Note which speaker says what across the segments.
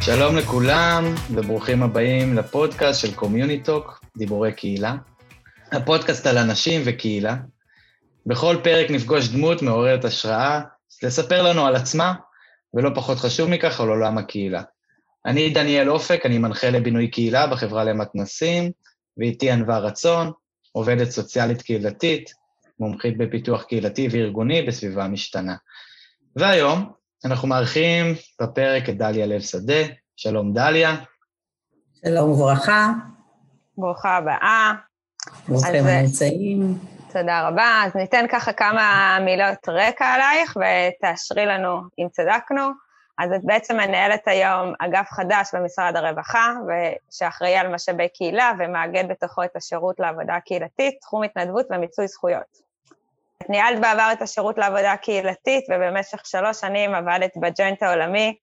Speaker 1: שלום לכולם, וברוכים הבאים לפודקאסט של CommuniTalk, דיבורי קהילה. הפודקאסט על אנשים וקהילה. בכל פרק נפגוש דמות מעוררת השראה, לספר לנו על עצמה, ולא פחות חשוב מכך, על עולם הקהילה. אני דניאל אופק, אני מנחה לבינוי קהילה בחברה למתנסים, ואיתי ענווה רצון, עובדת סוציאלית קהילתית, מומחית בפיתוח קהילתי וארגוני בסביבה משתנה. והיום אנחנו מארחים בפרק את דליה לב שדה. שלום דליה.
Speaker 2: שלום וברכה.
Speaker 3: ברוכה הבאה.
Speaker 2: ברוכים הנמצאים.
Speaker 3: תודה רבה. אז ניתן ככה כמה מילות רקע עלייך ותאשרי לנו אם צדקנו. אז את בעצם מנהלת היום אגף חדש במשרד הרווחה, שאחראי על משאבי קהילה ומאגד בתוכו את השירות לעבודה קהילתית, תחום התנדבות ומיצוי זכויות. ניהלת בעבר את השירות לעבודה קהילתית, ובמשך שלוש שנים עבדת בג'וינט העולמי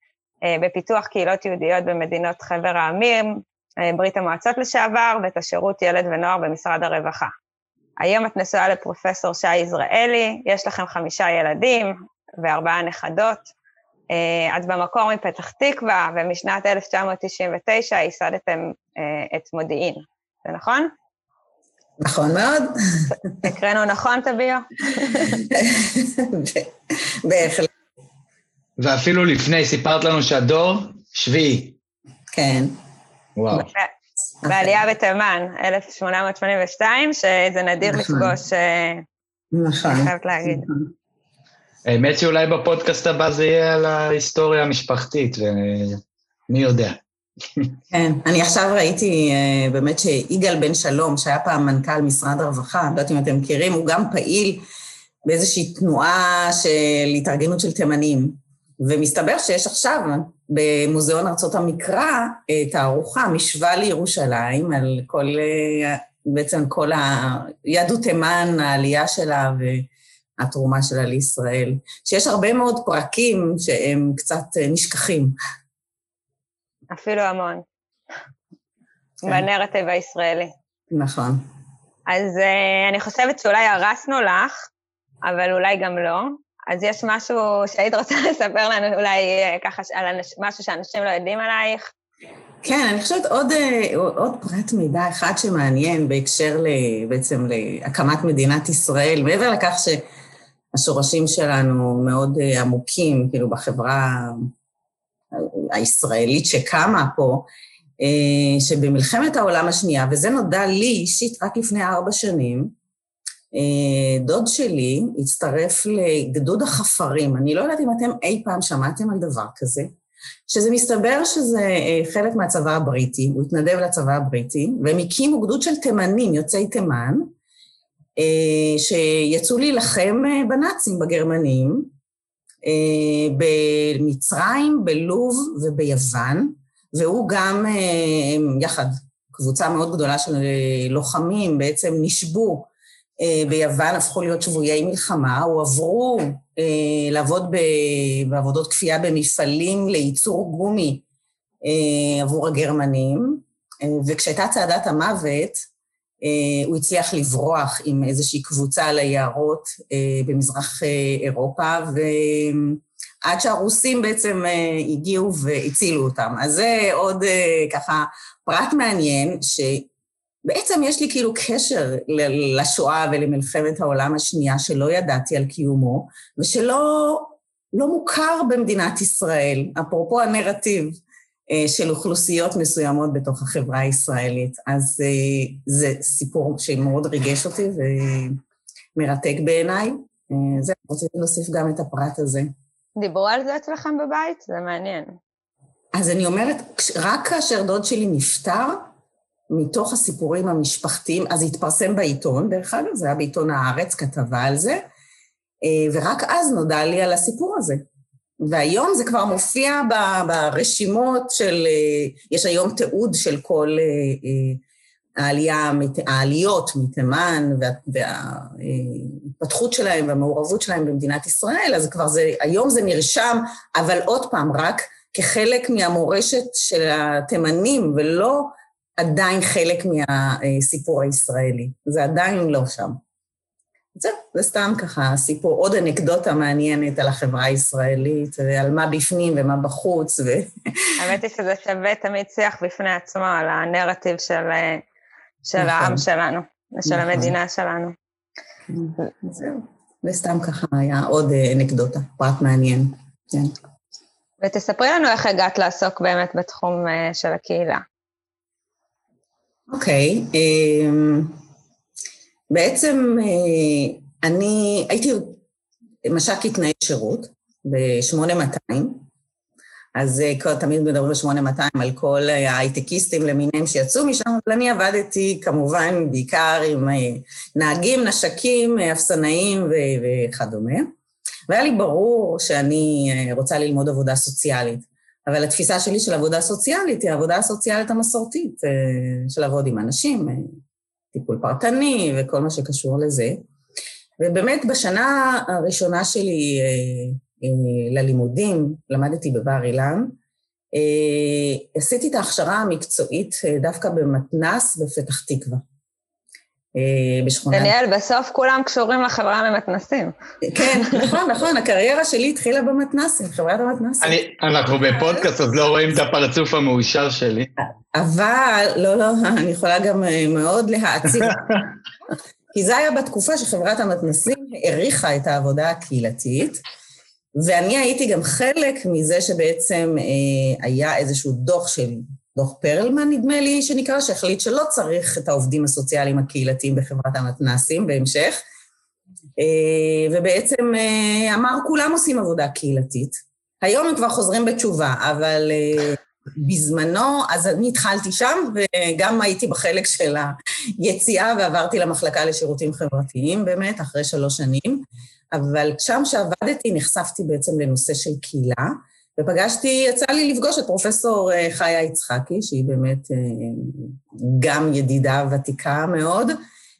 Speaker 3: אה, בפיתוח קהילות יהודיות במדינות חבר העמים, אה, ברית המועצות לשעבר, ואת השירות ילד ונוער במשרד הרווחה. היום את נשואה לפרופסור שי יזרעאלי, יש לכם חמישה ילדים וארבעה נכדות. אה, את במקור מפתח תקווה, ומשנת 1999 ייסדתם את מודיעין. זה נכון?
Speaker 2: נכון מאוד.
Speaker 3: הקראנו נכון את הביו?
Speaker 2: בהחלט.
Speaker 1: ואפילו לפני, סיפרת לנו שהדור שביעי.
Speaker 2: כן.
Speaker 1: וואו.
Speaker 3: בעלייה בתימן, 1882, שזה נדיר נכון. לפגוש, אה,
Speaker 2: נכון. אני
Speaker 3: חייבת להגיד. נכון.
Speaker 1: האמת שאולי בפודקאסט הבא זה יהיה על ההיסטוריה המשפחתית, ומי יודע.
Speaker 2: כן, אני עכשיו ראיתי uh, באמת שיגאל בן שלום, שהיה פעם מנכ"ל משרד הרווחה, לא יודעת אם אתם מכירים, הוא גם פעיל באיזושהי תנועה של התארגנות של תימנים. ומסתבר שיש עכשיו במוזיאון ארצות המקרא תערוכה, משווה לירושלים, על כל, אה, בעצם כל ה... יהדות תימן, העלייה שלה ו... התרומה שלה לישראל, שיש הרבה מאוד פרקים שהם קצת אה, נשכחים.
Speaker 3: אפילו המון. כן. בנרטיב הישראלי.
Speaker 2: נכון.
Speaker 3: אז uh, אני חושבת שאולי הרסנו לך, אבל אולי גם לא. אז יש משהו שהיית רוצה לספר לנו אולי uh, ככה על אנש, משהו שאנשים לא יודעים עלייך?
Speaker 2: כן, אני חושבת עוד, עוד פרט מידע אחד שמעניין בהקשר בעצם להקמת מדינת ישראל, מעבר לכך ש... השורשים שלנו מאוד אה, עמוקים, כאילו בחברה הישראלית שקמה פה, אה, שבמלחמת העולם השנייה, וזה נודע לי אישית רק לפני ארבע שנים, אה, דוד שלי הצטרף לגדוד החפרים. אני לא יודעת אם אתם אי פעם שמעתם על דבר כזה, שזה מסתבר שזה חלק מהצבא הבריטי, הוא התנדב לצבא הבריטי, והם הקימו גדוד של תימנים, יוצאי תימן, אה, שיצאו להילחם אה, בנאצים, בגרמנים, אה, במצרים, בלוב וביוון, והוא גם, יחד, קבוצה מאוד גדולה של לוחמים, בעצם נשבו ביוון, הפכו להיות שבויי מלחמה, הועברו לעבוד בעבודות כפייה במפעלים לייצור גומי עבור הגרמנים, וכשהייתה צעדת המוות, אה, הוא הצליח לברוח עם איזושהי קבוצה על היערות אה, במזרח אה, אירופה, ועד שהרוסים בעצם הגיעו והצילו אותם. אז זה עוד ככה פרט מעניין, שבעצם יש לי כאילו קשר לשואה ולמלחמת העולם השנייה שלא ידעתי על קיומו, ושלא לא מוכר במדינת ישראל, אפרופו הנרטיב. אה, של אוכלוסיות מסוימות בתוך החברה הישראלית. אז אה, זה סיפור שמאוד ריגש אותי ומרתק בעיניי. אה, זהו, רציתי להוסיף גם את הפרט הזה.
Speaker 3: דיברו על זה אצלכם בבית? זה מעניין.
Speaker 2: אז אני אומרת, רק כאשר דוד שלי נפטר, מתוך הסיפורים המשפחתיים, אז התפרסם בעיתון, דרך אגב, זה היה בעיתון הארץ, כתבה על זה, ורק אז נודע לי על הסיפור הזה. והיום זה כבר מופיע ברשימות של, אה, יש היום תיעוד של כל אה, אה, העלייה, העליות מתימן וההתפתחות שלהם והמעורבות שלהם במדינת ישראל, אז כבר זה, היום זה נרשם, אבל עוד פעם, רק כחלק מהמורשת של התימנים, ולא עדיין חלק מהסיפור הישראלי. זה עדיין לא שם. זהו, זה סתם ככה סיפור, עוד אנקדוטה מעניינת על החברה הישראלית, ועל מה בפנים ומה בחוץ. ו...
Speaker 3: האמת היא שזה שווה תמיד שיח בפני עצמו על הנרטיב של, של נכון. העם שלנו ושל נכון. המדינה שלנו.
Speaker 2: זהו, וסתם ככה היה עוד אנקדוטה, פרט מעניין, כן.
Speaker 3: ותספרי לנו איך הגעת לעסוק באמת בתחום של הקהילה.
Speaker 2: אוקיי, okay, אמ, um, בעצם אה, אני הייתי מש"קית תנאי שירות ב-8200, אז אה, תמיד מדברים ב-8200 על כל ההייטקיסטים למיניהם שיצאו משם, אבל אני עבדתי כמובן בעיקר עם אה, נהגים, נשקים, אפסנאים וכדומה, והיה לי ברור שאני רוצה ללמוד עבודה סוציאלית. אבל התפיסה שלי של עבודה סוציאלית היא העבודה הסוציאלית המסורתית, של לעבוד עם אנשים, טיפול פרטני וכל מה שקשור לזה. ובאמת בשנה הראשונה שלי אה, אה, ללימודים, למדתי בבר אילן, אה, עשיתי את ההכשרה המקצועית דווקא במתנ"ס בפתח תקווה.
Speaker 3: בשכונה... דניאל, בסוף כולם קשורים לחברה ממתנסים.
Speaker 2: כן, נכון, נכון, הקריירה שלי התחילה במתנסים, חברת המתנסים.
Speaker 1: אנחנו בפודקאסט, אז לא רואים את הפרצוף המאושר שלי.
Speaker 2: אבל, לא, לא, אני יכולה גם מאוד להעציב. כי זה היה בתקופה שחברת המתנסים העריכה את העבודה הקהילתית, ואני הייתי גם חלק מזה שבעצם אה, היה איזשהו דוח של דוח פרלמן, נדמה לי, שנקרא, שהחליט שלא צריך את העובדים הסוציאליים הקהילתיים בחברת המתנ"סים בהמשך, אה, ובעצם אה, אמר, כולם עושים עבודה קהילתית. היום הם כבר חוזרים בתשובה, אבל אה, בזמנו, אז אני התחלתי שם, וגם הייתי בחלק של היציאה ועברתי למחלקה לשירותים חברתיים, באמת, אחרי שלוש שנים. אבל שם שעבדתי נחשפתי בעצם לנושא של קהילה, ופגשתי, יצא לי לפגוש את פרופסור אה, חיה יצחקי, שהיא באמת אה, גם ידידה ותיקה מאוד,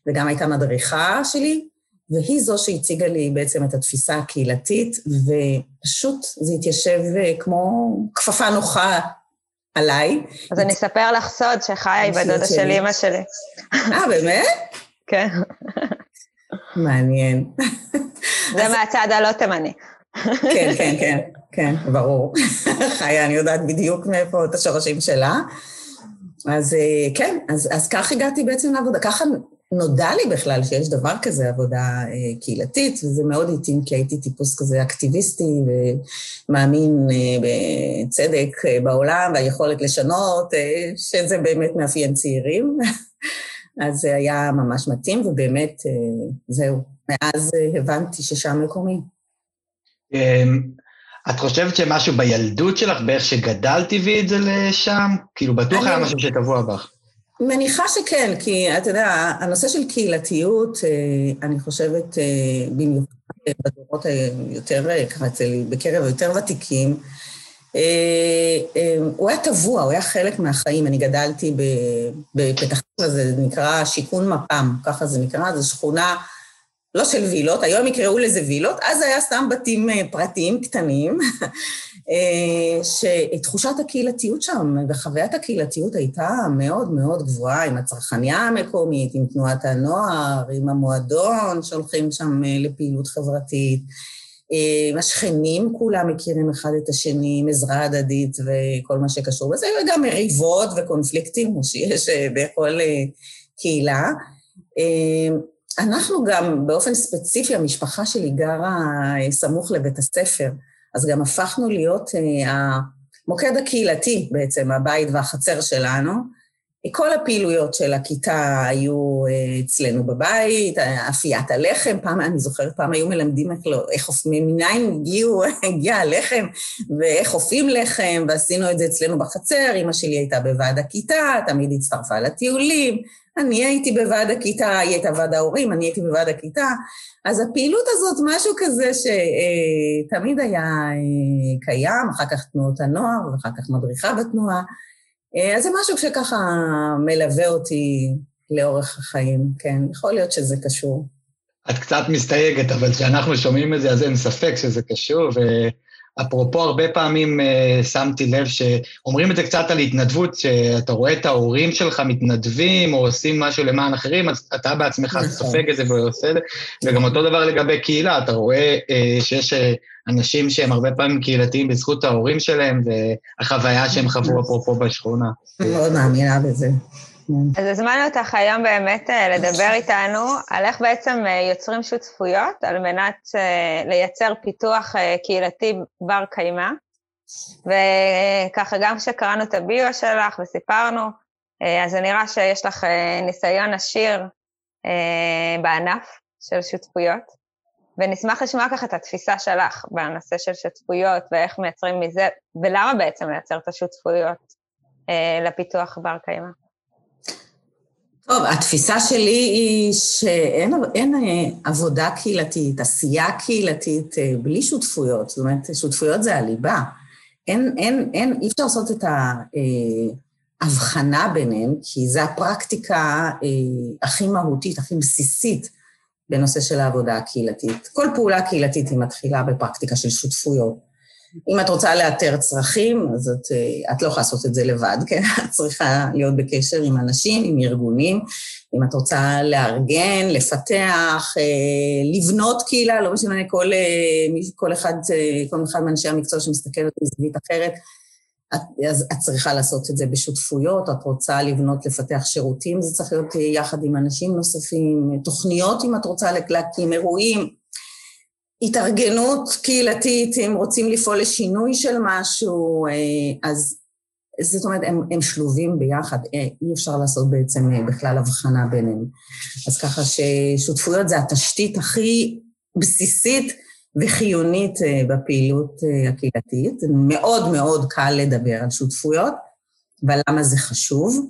Speaker 2: וגם הייתה מדריכה שלי, והיא זו שהציגה לי בעצם את התפיסה הקהילתית, ופשוט זה התיישב אה, כמו כפפה נוחה עליי.
Speaker 3: אז אני אספר לך סוד שחיה היא בדודה של אימא שלי.
Speaker 2: אה, באמת?
Speaker 3: כן.
Speaker 2: מעניין.
Speaker 3: זה מהצד הלא תימני.
Speaker 2: כן, כן, כן, כן, ברור. חיה, אני יודעת בדיוק מאיפה את השורשים שלה. אז אה, כן, אז, אז כך הגעתי בעצם לעבודה. ככה נודע לי בכלל שיש דבר כזה, עבודה אה, קהילתית, וזה מאוד התאים, כי הייתי טיפוס כזה אקטיביסטי ומאמין אה, בצדק בעולם והיכולת לשנות, שזה באמת מאפיין צעירים. אז זה היה ממש מתאים, ובאמת, זהו, מאז הבנתי ששם מקומי.
Speaker 1: את חושבת שמשהו בילדות שלך, באיך שגדלת הביא את זה לשם? כאילו, בטוח היה משהו שטבוע בך.
Speaker 2: מניחה שכן, כי אתה יודע, הנושא של קהילתיות, אה, אני חושבת, אה, במיוחד בדורות היותר, ככה אצל, בקרב היותר ותיקים, הוא היה טבוע, הוא היה חלק מהחיים. אני גדלתי בפתח תקווה, זה נקרא שיכון מפ"ם, ככה זה נקרא, זו שכונה לא של וילות, היום יקראו לזה וילות, אז היה סתם בתים אה, פרטיים קטנים, אה, שתחושת הקהילתיות שם וחוויית הקהילתיות הייתה מאוד מאוד גבוהה, עם הצרכניה המקומית, עם תנועת הנוער, עם המועדון שהולכים שם אה, לפעילות חברתית. השכנים כולם מכירים אחד את השני, עם עזרה הדדית וכל מה שקשור בזה, וגם מריבות וקונפליקטים, שיש בכל קהילה. אנחנו גם, באופן ספציפי, המשפחה שלי גרה אה, סמוך לבית הספר, אז גם הפכנו להיות uh, המוקד הקהילתי בעצם, הבית והחצר שלנו. כל הפעילויות של הכיתה היו uh, אצלנו בבית, אפיית הלחם, פעם, אני זוכרת, פעם היו מלמדים איך, לא, איך מניין הגיעו, הגיע הלחם ואיך אופים לחם, ועשינו את זה אצלנו בחצר, אימא שלי הייתה בוועד הכיתה, תמיד הצטרפה לטיולים, אני הייתי בוועד הכיתה, היא הייתה ועד ההורים, אני הייתי בוועד הכיתה. אז הפעילות הזאת, משהו כזה שתמיד היה אה, קיים, אחר כך תנועות הנוער, ואחר כך מדריכה בתנועה. אה, אז זה משהו שככה מלווה אותי לאורך החיים, כן, יכול להיות שזה קשור.
Speaker 1: את קצת מסתייגת, אבל כשאנחנו שומעים את זה, אז אין ספק שזה קשור, אפרופו, הרבה פעמים uh, שמתי לב שאומרים את זה קצת על התנדבות, שאתה רואה את ההורים שלך מתנדבים או עושים משהו למען אחרים, אז אתה בעצמך נכון. סופג את זה ועושה את זה, וגם אותו דבר לגבי קהילה, אתה רואה uh, שיש uh, אנשים שהם הרבה פעמים קהילתיים בזכות ההורים שלהם, והחוויה שהם חוו אפרופו בשכונה.
Speaker 2: מאוד מאמינה בזה.
Speaker 3: אז הזמנו אותך היום באמת אה, לדבר איתנו על איך בעצם אה, יוצרים שותפויות על מנת אה, לייצר פיתוח קהילתי בר קיימא. וככה, גם כשקראנו את הביו שלך וסיפרנו, אז זה נראה שיש לך ניסיון עשיר בענף של שותפויות, ונשמח לשמוע ככה את התפיסה שלך בנושא של שותפויות ואיך מייצרים מזה, ולמה בעצם לייצר את השותפויות לפיתוח בר קיימא.
Speaker 2: טוב, התפיסה שלי היא שאין אין אה, עבודה קהילתית, עשייה קהילתית אה, בלי שותפויות. זאת אומרת, שותפויות זה הליבה. אין, אין, אין, אי אפשר לעשות את ההבחנה אה, ביניהם, כי זו הפרקטיקה הכי מהותית, הכי בסיסית בנושא של העבודה הקהילתית. כל פעולה קהילתית היא מתחילה בפרקטיקה של שותפויות. אם את רוצה לאתר צרכים, אז את, אה, את לא יכולה לעשות את זה לבד, כן? את צריכה להיות בקשר עם אנשים, עם ארגונים. אם את רוצה לארגן, לפתח, אה, לבנות קהילה, לא משנה, כל, אה, כל אחד, כל אחד מאנשי המקצוע שמסתכל על זווית אחרת, את, אז את צריכה לעשות את זה בשותפויות, את רוצה לבנות, לפתח שירותים, זה צריך להיות יחד עם אנשים נוספים, תוכניות אם את רוצה להקים אירועים, התארגנות קהילתית, אם רוצים לפעול לשינוי של משהו, אה, אז זאת אומרת, הם, הם שלובים ביחד, אה, אי אפשר לעשות בעצם אה, בכלל הבחנה ביניהם. אז ככה ששותפויות זה התשתית הכי בסיסית וחיונית בפעילות הקהילתית. מאוד מאוד קל לדבר על שותפויות, ולמה זה חשוב.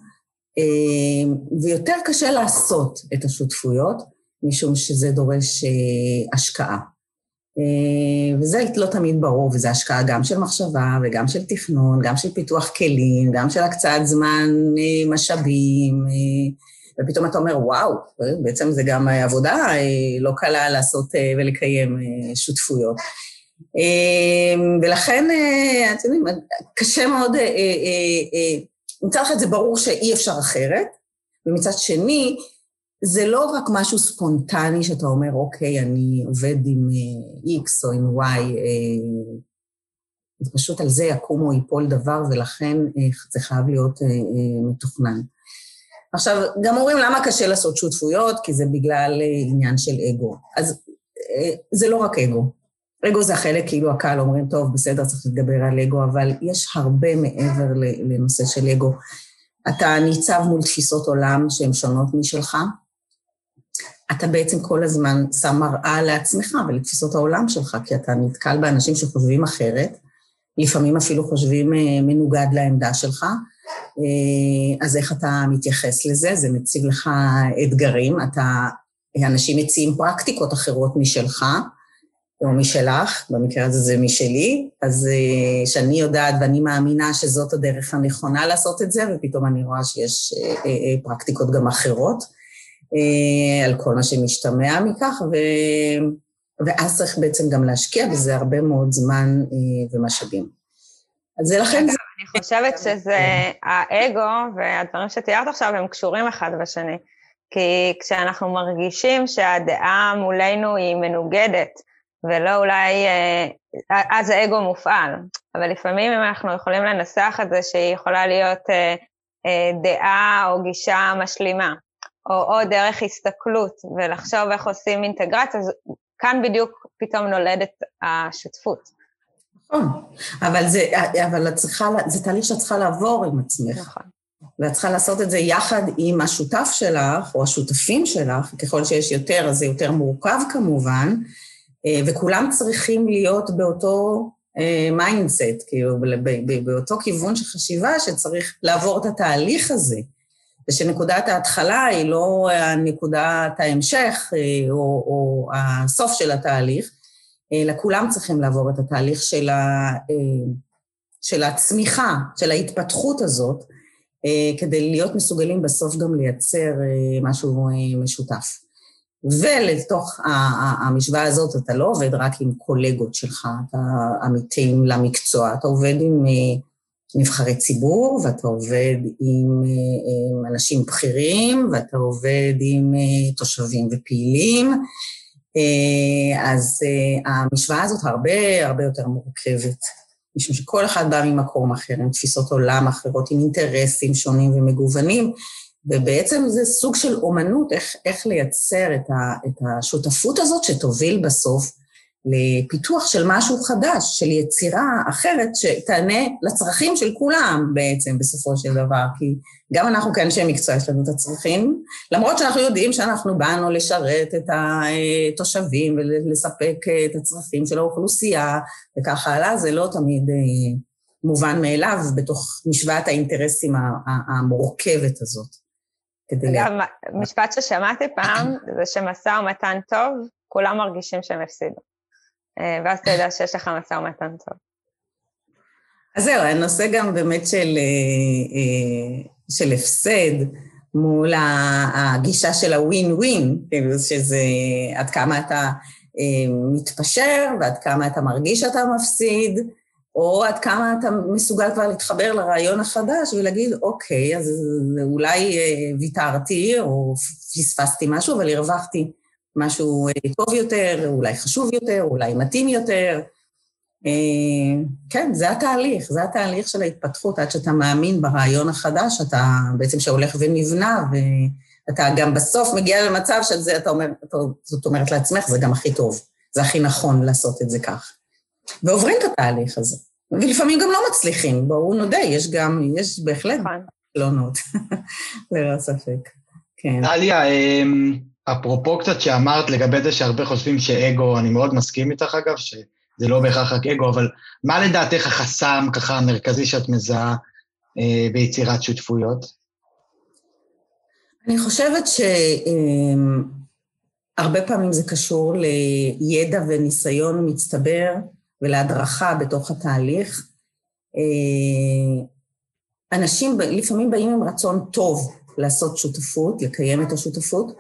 Speaker 2: ויותר קשה לעשות את השותפויות, משום שזה דורש השקעה. אה, וזה לא תמיד ברור, וזו השקעה גם של מחשבה וגם של תכנון, גם של פיתוח כלים, גם של הקצאת זמן, אה, משאבים, אה, ופתאום אתה אומר, וואו, בעצם זה גם עבודה לא קלה לעשות ולקיים שותפויות. ולכן, אתם יודעים, קשה מאוד, מצד אחד זה ברור שאי אפשר אחרת, ומצד שני, זה לא רק משהו ספונטני שאתה אומר, אוקיי, אני עובד עם uh, X או עם Y, uh, פשוט על זה יקום או ייפול דבר, ולכן uh, זה חייב להיות מתוכנן. עכשיו, גם אומרים למה קשה לעשות שותפויות, כי זה בגלל עניין של אגו. אז זה לא רק אגו. אגו זה החלק, כאילו הקהל אומרים, טוב, בסדר, צריך לדבר על אגו, אבל יש הרבה מעבר לנושא של אגו. אתה ניצב מול תפיסות עולם שהן שונות משלך, אתה בעצם כל הזמן שם מראה לעצמך ולתפיסות העולם שלך, כי אתה נתקל באנשים שחושבים אחרת, לפעמים אפילו חושבים אה, מנוגד לעמדה שלך, אה, אז איך אתה מתייחס לזה? זה מציב לך אתגרים, אתה, אנשים מציעים פרקטיקות אחרות משלך, או משלך, במקרה הזה זה משלי, אז אה, שאני יודעת ואני מאמינה שזאת הדרך הנכונה לעשות את זה, ופתאום אני רואה שיש פרקטיקות גם אחרות. אה, על כל מה שמשתמע מכך, ו... ואז צריך בעצם גם להשקיע בזה הרבה מאוד זמן אה, ומשאבים. אז זה לכן...
Speaker 3: אני חושבת שזה האגו והדברים שתיארת עכשיו הם קשורים אחד בשני. כי כשאנחנו מרגישים שהדעה מולנו היא מנוגדת, ולא אולי, אה, אז האגו מופעל. אבל לפעמים אם אנחנו יכולים לנסח את זה שהיא יכולה להיות דעה או גישה משלימה. או עוד דרך הסתכלות ולחשוב איך עושים אינטגרציה, אז כאן בדיוק פתאום נולדת השותפות.
Speaker 2: נכון, אבל, זה, אבל את צריכה, זה תהליך שאת צריכה לעבור עם עצמך. נכון. ואת צריכה לעשות את זה יחד עם השותף שלך, או השותפים שלך, ככל שיש יותר, אז זה יותר מורכב כמובן, אה, וכולם צריכים להיות באותו mindset, אה, כאילו, באותו כיוון של חשיבה שצריך לעבור את התהליך הזה. ושנקודת ההתחלה היא לא נקודת ההמשך אה, או, או הסוף של התהליך, אלא כולם צריכים לעבור את התהליך של, ה, אה, של הצמיחה, של ההתפתחות הזאת, אה, כדי להיות מסוגלים בסוף גם לייצר משהו משותף. ולתוך המשוואה הזאת אתה לא עובד רק עם קולגות שלך, אתה עמיתים למקצוע, אתה עובד עם אה, נבחרי ציבור, ואתה עובד עם, עם אנשים בכירים, ואתה עובד עם תושבים ופעילים, אז המשוואה הזאת הרבה הרבה יותר מורכבת. משום שכל אחד בא ממקום אחר, עם תפיסות עולם אחרות, עם אינטרסים שונים ומגוונים, ובעצם זה סוג של אומנות, איך, איך לייצר את, ה, את השותפות הזאת שתוביל בסוף לפיתוח של משהו חדש, של יצירה אחרת שתענה לצרכים של כולם בעצם בסופו של דבר, כי גם אנחנו כאנשי מקצוע יש לנו את הצרכים, למרות שאנחנו יודעים שאנחנו באנו לשרת את התושבים ולספק את הצרכים של האוכלוסייה וכך הלאה, זה לא תמיד אה, מובן מאליו בתוך משוואת האינטרסים המורכבת הזאת.
Speaker 3: אגב, משפט ששמעתי פעם, זה שמשא ומתן טוב, כולם מרגישים שהם הפסידו. אה, ואז אתה יודע שיש לך משא ומתן טוב.
Speaker 2: אז זהו, הנושא גם באמת של, אה, אה, של הפסד מול הגישה של הווין ווין, כאילו שזה עד כמה אתה מתפשר ועד כמה אתה מרגיש שאתה מפסיד, או עד כמה אתה מסוגל כבר להתחבר לרעיון החדש ולהגיד, אוקיי, אז אולי ויתרתי או פספסתי משהו, אבל הרווחתי משהו אה, טוב יותר, אולי חשוב יותר, אולי מתאים יותר. אה, כן, זה התהליך, זה התהליך של ההתפתחות, עד שאתה מאמין ברעיון החדש, אתה בעצם שהולך ונבנה, ואתה גם בסוף מגיע למצב של זה, אתה אומר, זאת אומרת לעצמך, זה גם הכי טוב, זה הכי נכון לעשות את זה כך. ועוברים את התהליך הזה. ולפעמים גם לא מצליחים, בואו נודה, יש גם, יש בהחלט תלונות, נכון. ללא ספק.
Speaker 1: כן. עליה, אמ, אפרופו קצת שאמרת לגבי זה שהרבה חושבים שאגו, אני מאוד מסכים איתך אגב, שזה לא בהכרח רק אגו, אבל מה לדעתך החסם ככה המרכזי שאת מזהה אה, ביצירת שותפויות?
Speaker 2: אני חושבת שהרבה אה, פעמים זה קשור לידע וניסיון מצטבר ולהדרכה בתוך התהליך. אה, אנשים לפעמים באים עם רצון טוב לעשות שותפות, לקיים את השותפות,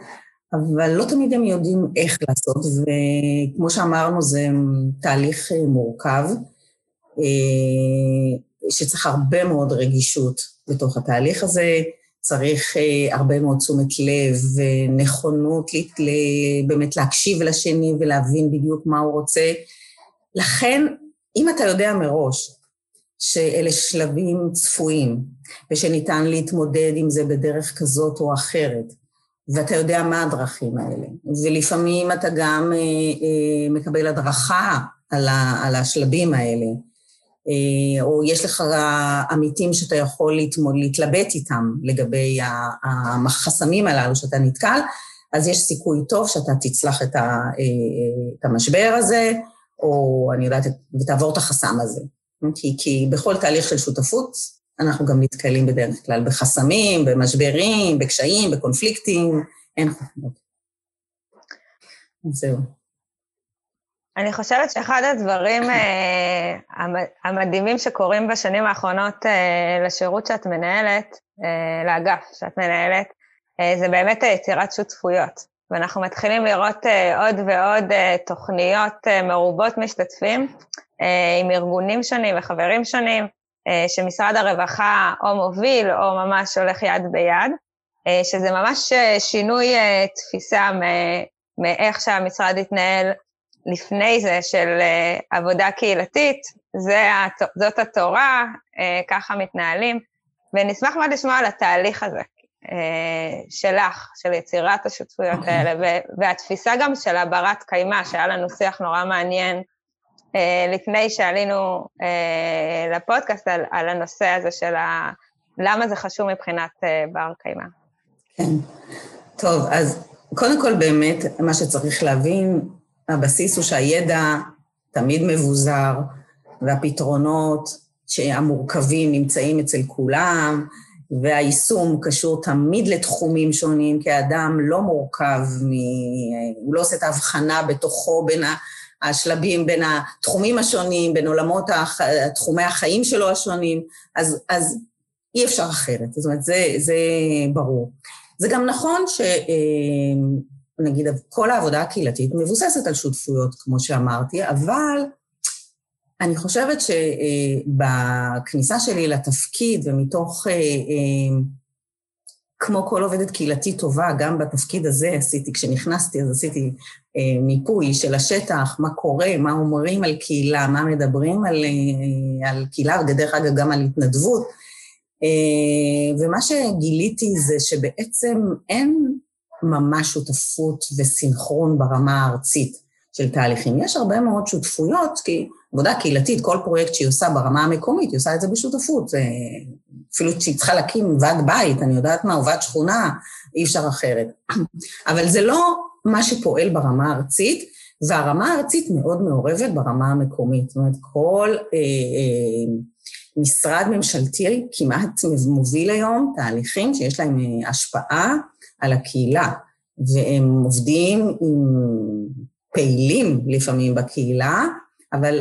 Speaker 2: אבל לא תמיד הם יודעים איך לעשות, וכמו שאמרנו, זה תהליך אה, מורכב, אה, שצריך הרבה מאוד רגישות בתוך התהליך הזה, צריך אה, הרבה מאוד תשומת לב ונכונות באמת להקשיב לשני ולהבין בדיוק מה הוא רוצה. לכן, אם אתה יודע מראש שאלה שלבים צפויים ושניתן להתמודד עם זה בדרך כזאת או אחרת, ואתה יודע מה הדרכים האלה. ולפעמים אתה גם אה, אה, מקבל הדרכה על, ה, על השלבים האלה, אה, או יש לך עמיתים שאתה יכול להתמוד, להתלבט איתם לגבי החסמים הללו שאתה נתקל, אז יש סיכוי טוב שאתה תצלח את, ה, אה, את המשבר הזה, או אני יודעת, ותעבור את החסם הזה. כי, כי בכל תהליך של שותפות אנחנו גם נתקלים בדרך כלל בחסמים, במשברים, בקשיים, בקונפליקטים, אין חוכמות. זהו.
Speaker 3: אני חושבת שאחד הדברים uh, המדהימים שקורים בשנים האחרונות uh, לשירות שאת מנהלת, uh, לאגף שאת מנהלת, זה באמת יצירת שותפויות. ואנחנו מתחילים לראות עוד ועוד תוכניות מרובות משתתפים עם ארגונים שונים וחברים שונים, אה, שמשרד הרווחה או מוביל או ממש הולך יד ביד, אה, שזה ממש אה, שינוי תפיסה מאיך שהמשרד התנהל לפני זה של עבודה קהילתית, זה, זאת התורה, ככה מתנהלים, ונשמח מאוד לשמוע על התהליך הזה שלך, של יצירת השותפויות אוקיי. האלה, והתפיסה גם של הברת קיימא, שהיה לנו שיח נורא מעניין אה, לפני שעלינו אה, לפודקאסט על, על הנושא הזה של ה... למה זה חשוב מבחינת אה, בר קיימא.
Speaker 2: כן. טוב, אז קודם כל באמת, מה שצריך להבין, הבסיס הוא שהידע תמיד מבוזר, והפתרונות המורכבים נמצאים אצל כולם, והיישום קשור תמיד לתחומים שונים, כי האדם לא מורכב, מ... הוא לא עושה את ההבחנה בתוכו בין ה... השלבים בין התחומים השונים, בין עולמות, הח... תחומי החיים שלו השונים, אז, אז אי אפשר אחרת, זאת אומרת, זה, זה ברור. זה גם נכון נגיד, כל העבודה הקהילתית מבוססת על שותפויות, כמו שאמרתי, אבל אני חושבת שבכניסה שלי לתפקיד ומתוך, אה, אה, כמו כל עובדת קהילתית טובה, גם בתפקיד הזה עשיתי, כשנכנסתי אז עשיתי אה, מיפוי של השטח, מה קורה, מה אומרים על קהילה, מה מדברים על, על קהילה, ודרך אגב גם על התנדבות. ומה שגיליתי זה שבעצם אין ממש שותפות וסינכרון ברמה הארצית של תהליכים. יש הרבה מאוד שותפויות, כי עבודה קהילתית, כל פרויקט שהיא עושה ברמה המקומית, היא עושה את זה בשותפות. אפילו כשהיא צריכה להקים ועד בית, אני יודעת מה, או ועד שכונה, אי אפשר אחרת. אבל זה לא מה שפועל ברמה הארצית, והרמה הארצית מאוד מעורבת ברמה המקומית. זאת אומרת, כל אה, אה, משרד ממשלתי כמעט מוביל היום תהליכים שיש להם אה, השפעה על הקהילה, והם עובדים עם פעילים לפעמים בקהילה, אבל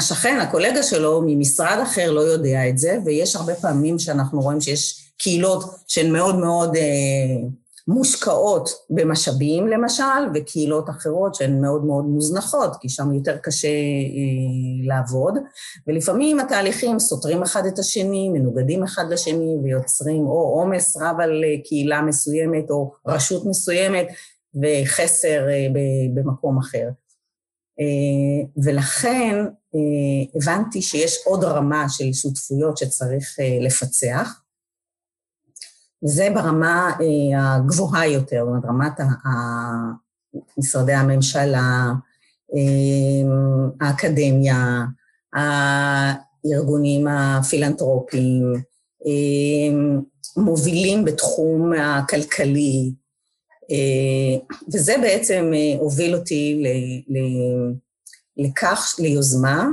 Speaker 2: השכן, הקולגה שלו ממשרד אחר לא יודע את זה, ויש הרבה פעמים שאנחנו רואים שיש קהילות שהן מאוד מאוד אה, מושקעות במשאבים למשל, וקהילות אחרות שהן מאוד מאוד מוזנחות, כי שם יותר קשה אה, לעבוד, ולפעמים התהליכים סותרים אחד את השני, מנוגדים אחד לשני, ויוצרים או עומס רב על אה, קהילה מסוימת או רשות מסוימת, וחסר אה, במקום אחר. אה, ולכן אה, הבנתי שיש עוד רמה של שותפויות שצריך לפצח. זה ברמה הגבוהה יותר, זאת אומרת, רמת משרדי הממשלה, האקדמיה, הארגונים הפילנטרופיים, מובילים בתחום הכלכלי, אה, וזה בעצם אה, הוביל אותי ל, ל, לכך, ליוזמה,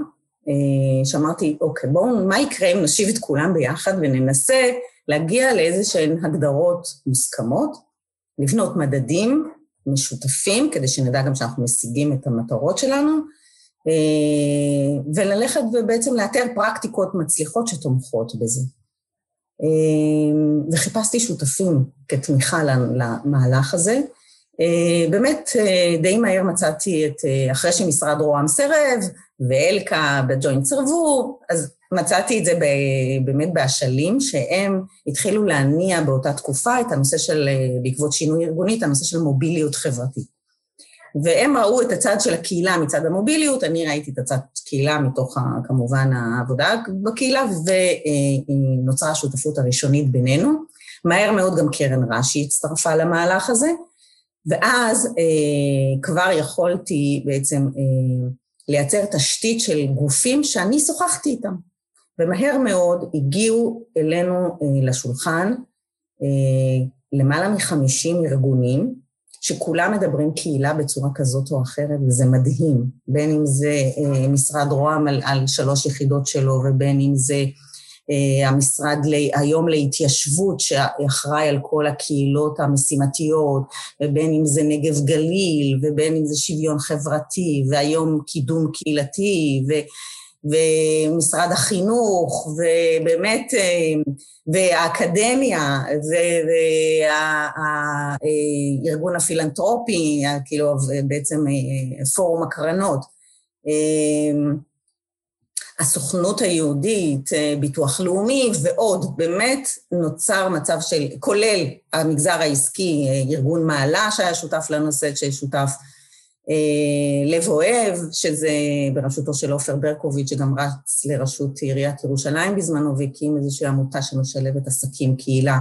Speaker 2: אה, שאמרתי, אוקיי, בואו, מה יקרה אם נושיב את כולם ביחד וננסה להגיע לאיזה שהן הגדרות מוסכמות, לבנות מדדים משותפים, כדי שנדע גם שאנחנו משיגים את המטרות שלנו, וללכת ובעצם לאתר פרקטיקות מצליחות שתומכות בזה. אמ, וחיפשתי שותפים כתמיכה למהלך הזה. אה, באמת, אה, די מהר מצאתי את, אה, אחרי שמשרד רוה"מ סירב, ואלקה בג'וינט סירבו, אז מצאתי את זה באמת באשלים, שהם התחילו להניע באותה תקופה את הנושא של, בעקבות שינוי ארגוני, את הנושא של מוביליות חברתית. והם ראו את הצד של הקהילה מצד המוביליות, אני ראיתי את הצד קהילה מתוך, כמובן, העבודה בקהילה, ונוצרה השותפות הראשונית בינינו. מהר מאוד גם קרן רש"י הצטרפה למהלך הזה, ואז אה, כבר יכולתי בעצם אה, לייצר תשתית של גופים שאני שוחחתי איתם. ומהר מאוד הגיעו אלינו אה, לשולחן אה, למעלה מחמישים ארגונים, שכולם מדברים קהילה בצורה כזאת או אחרת, וזה מדהים. בין אם זה אה, משרד רוה"מ על, על שלוש יחידות שלו, ובין אם זה אה, המשרד לי, היום להתיישבות, שאחראי על כל הקהילות המשימתיות, ובין אם זה נגב גליל, ובין אם זה שוויון חברתי, והיום קידום קהילתי, ו... ומשרד החינוך, ובאמת, אה, והאקדמיה, והארגון הפילנטרופי, כאילו בעצם אה, פורום הקרנות. אה, הסוכנות היהודית, ביטוח לאומי ועוד, באמת נוצר מצב של, כולל המגזר העסקי, ארגון מעלה שהיה שותף לנושא, ששותף לב אוהב, שזה בראשותו של עופר ברקוביץ', שגם רץ לראשות עיריית ירושלים בזמנו, והקים איזושהי עמותה שמשלבת עסקים, קהילה.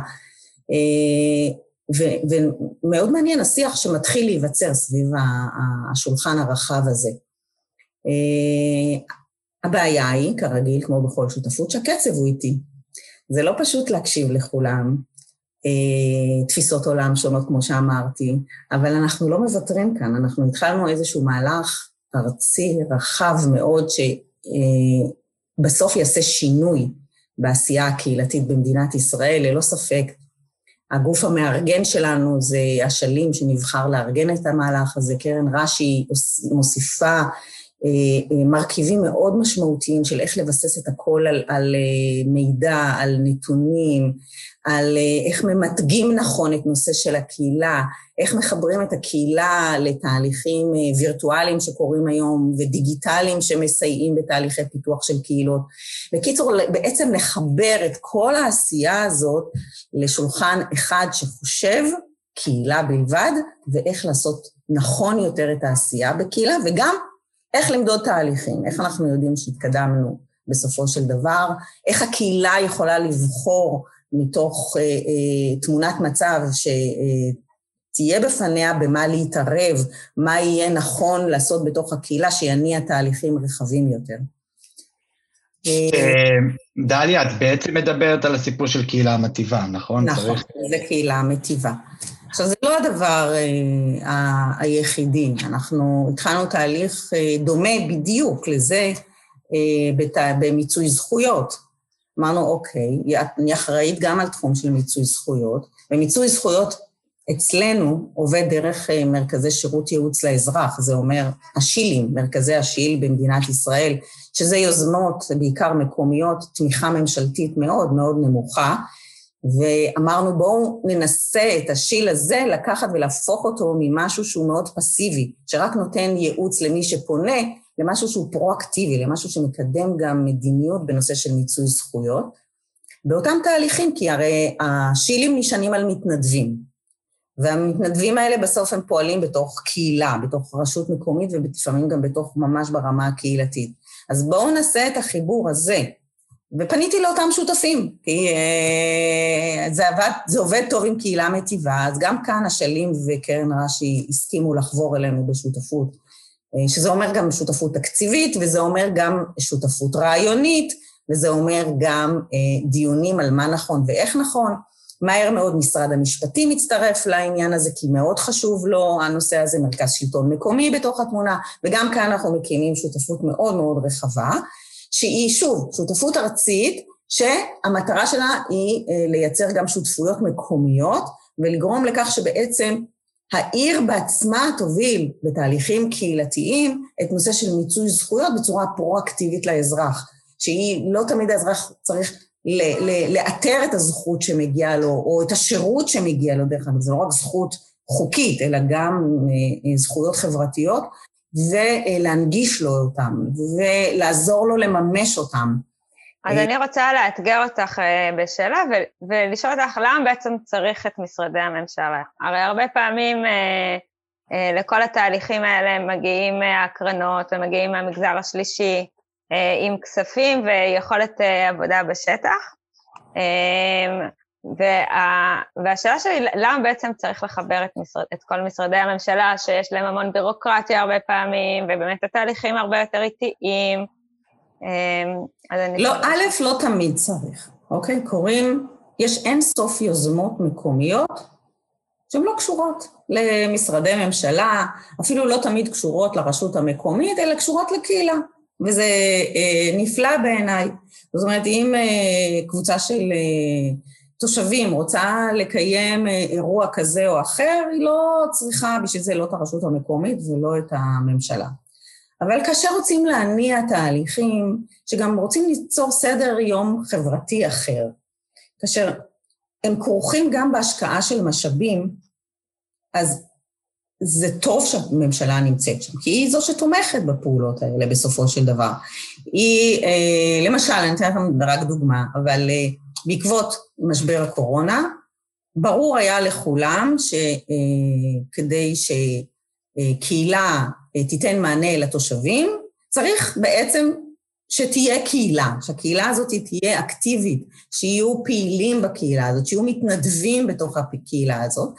Speaker 2: אה, ו- ומאוד מעניין השיח שמתחיל להיווצר סביב השולחן הרחב הזה. אה, הבעיה היא, כרגיל, כמו בכל שותפות, שהקצב הוא איטי. זה לא פשוט להקשיב לכולם, אה, תפיסות עולם שונות, כמו שאמרתי, אבל אנחנו לא מוותרים כאן, אנחנו התחלנו איזשהו מהלך ארצי רחב מאוד, שבסוף יעשה שינוי בעשייה הקהילתית במדינת ישראל, ללא ספק. הגוף המארגן שלנו זה אשלים שנבחר לארגן את המהלך הזה, קרן רש"י מוסיפה מרכיבים מאוד משמעותיים של איך לבסס את הכל על, על מידע, על נתונים, על איך ממתגים נכון את נושא של הקהילה, איך מחברים את הקהילה לתהליכים וירטואליים שקורים היום ודיגיטליים שמסייעים בתהליכי פיתוח של קהילות. בקיצור, בעצם לחבר את כל העשייה הזאת לשולחן אחד שחושב קהילה בלבד, ואיך לעשות נכון יותר את העשייה בקהילה, וגם איך למדוד תהליכים, איך אנחנו יודעים שהתקדמנו בסופו של דבר, איך הקהילה יכולה לבחור מתוך אה, אה, תמונת מצב שתהיה בפניה במה להתערב, מה יהיה נכון לעשות בתוך הקהילה שיניע תהליכים רחבים יותר.
Speaker 1: אה, דליה, את בעצם מדברת על הסיפור של קהילה מטיבה, נכון?
Speaker 2: נכון, זה קהילה מטיבה. עכשיו, זה לא הדבר אה, היחידי. אנחנו התחלנו תהליך אה, דומה בדיוק לזה אה, בת, במיצוי זכויות. אמרנו, אוקיי, אני אחראית גם על תחום של מיצוי זכויות, ומיצוי זכויות אצלנו עובד דרך אה, מרכזי שירות ייעוץ לאזרח, זה אומר השילים, מרכזי השיל במדינת ישראל, שזה יוזמות בעיקר מקומיות, תמיכה ממשלתית מאוד מאוד נמוכה, ואמרנו בואו ננסה את השיל הזה לקחת ולהפוך אותו ממשהו שהוא מאוד פסיבי, שרק נותן ייעוץ למי שפונה, למשהו שהוא פרואקטיבי, למשהו שמקדם גם מדיניות בנושא של מיצוי זכויות. באותם תהליכים, כי הרי השילים נשענים על מתנדבים, והמתנדבים האלה בסוף הם פועלים בתוך קהילה, בתוך רשות מקומית ולפעמים גם בתוך ממש ברמה הקהילתית. אז בואו נעשה את החיבור הזה ופניתי לאותם שותפים, כי אה, זה, עבד, זה עובד טוב עם קהילה מטיבה, אז גם כאן אשלים וקרן רש"י הסכימו לחבור אלינו בשותפות, אה, שזה אומר גם שותפות תקציבית, וזה אומר גם שותפות רעיונית, וזה אומר גם אה, דיונים על מה נכון ואיך נכון. מהר מאוד משרד המשפטים מצטרף לעניין הזה, כי מאוד חשוב לו הנושא הזה, מרכז שלטון מקומי בתוך התמונה, וגם כאן אנחנו מקימים שותפות מאוד מאוד רחבה. שהיא שוב שותפות ארצית, שהמטרה שלה היא אה, לייצר גם שותפויות מקומיות ולגרום לכך שבעצם העיר בעצמה תוביל בתהליכים קהילתיים את נושא של מיצוי זכויות בצורה פרואקטיבית לאזרח, שהיא לא תמיד האזרח צריך לאתר את הזכות שמגיעה לו, או את השירות שמגיע לו, דרך אגב, זה לא רק זכות חוקית, אלא גם אה, אה, זכויות חברתיות, ולהנגיש לו אותם, ולעזור לו לממש אותם.
Speaker 3: אז אני רוצה לאתגר אותך אה, בשאלה ולשאול אותך למה בעצם צריך את משרדי הממשלה. הרי הרבה פעמים אה, אה, לכל התהליכים האלה מגיעים הקרנות ומגיעים מהמגזר השלישי עם כספים ויכולת עבודה בשטח. וה, והשאלה שלי, למה בעצם צריך לחבר את, משרד, את כל משרדי הממשלה, שיש להם המון בירוקרטיה הרבה פעמים, ובאמת התהליכים הרבה יותר איטיים?
Speaker 2: אמ, לא, א', לא תמיד צריך, אוקיי? קוראים, יש אין סוף יוזמות מקומיות שהן לא קשורות למשרדי ממשלה, אפילו לא תמיד קשורות לרשות המקומית, אלא קשורות לקהילה, וזה אה, נפלא בעיניי. זאת אומרת, אם אה, קבוצה של... אה, תושבים רוצה לקיים אה, אירוע כזה או אחר, היא לא צריכה בשביל זה לא את הרשות המקומית ולא את הממשלה. אבל כאשר רוצים להניע תהליכים, שגם רוצים ליצור סדר יום חברתי אחר, כאשר הם כרוכים גם בהשקעה של משאבים, אז זה טוב שהממשלה נמצאת שם, כי היא זו שתומכת בפעולות האלה בסופו של דבר. היא, אה, למשל, אני אתן לכם רק דוגמה, אבל אה, בעקבות משבר הקורונה, ברור היה לכולם שכדי אה, שקהילה אה, תיתן מענה לתושבים, צריך בעצם שתהיה קהילה, שהקהילה הזאת תהיה אקטיבית, שיהיו פעילים בקהילה הזאת, שיהיו מתנדבים בתוך הקהילה הזאת.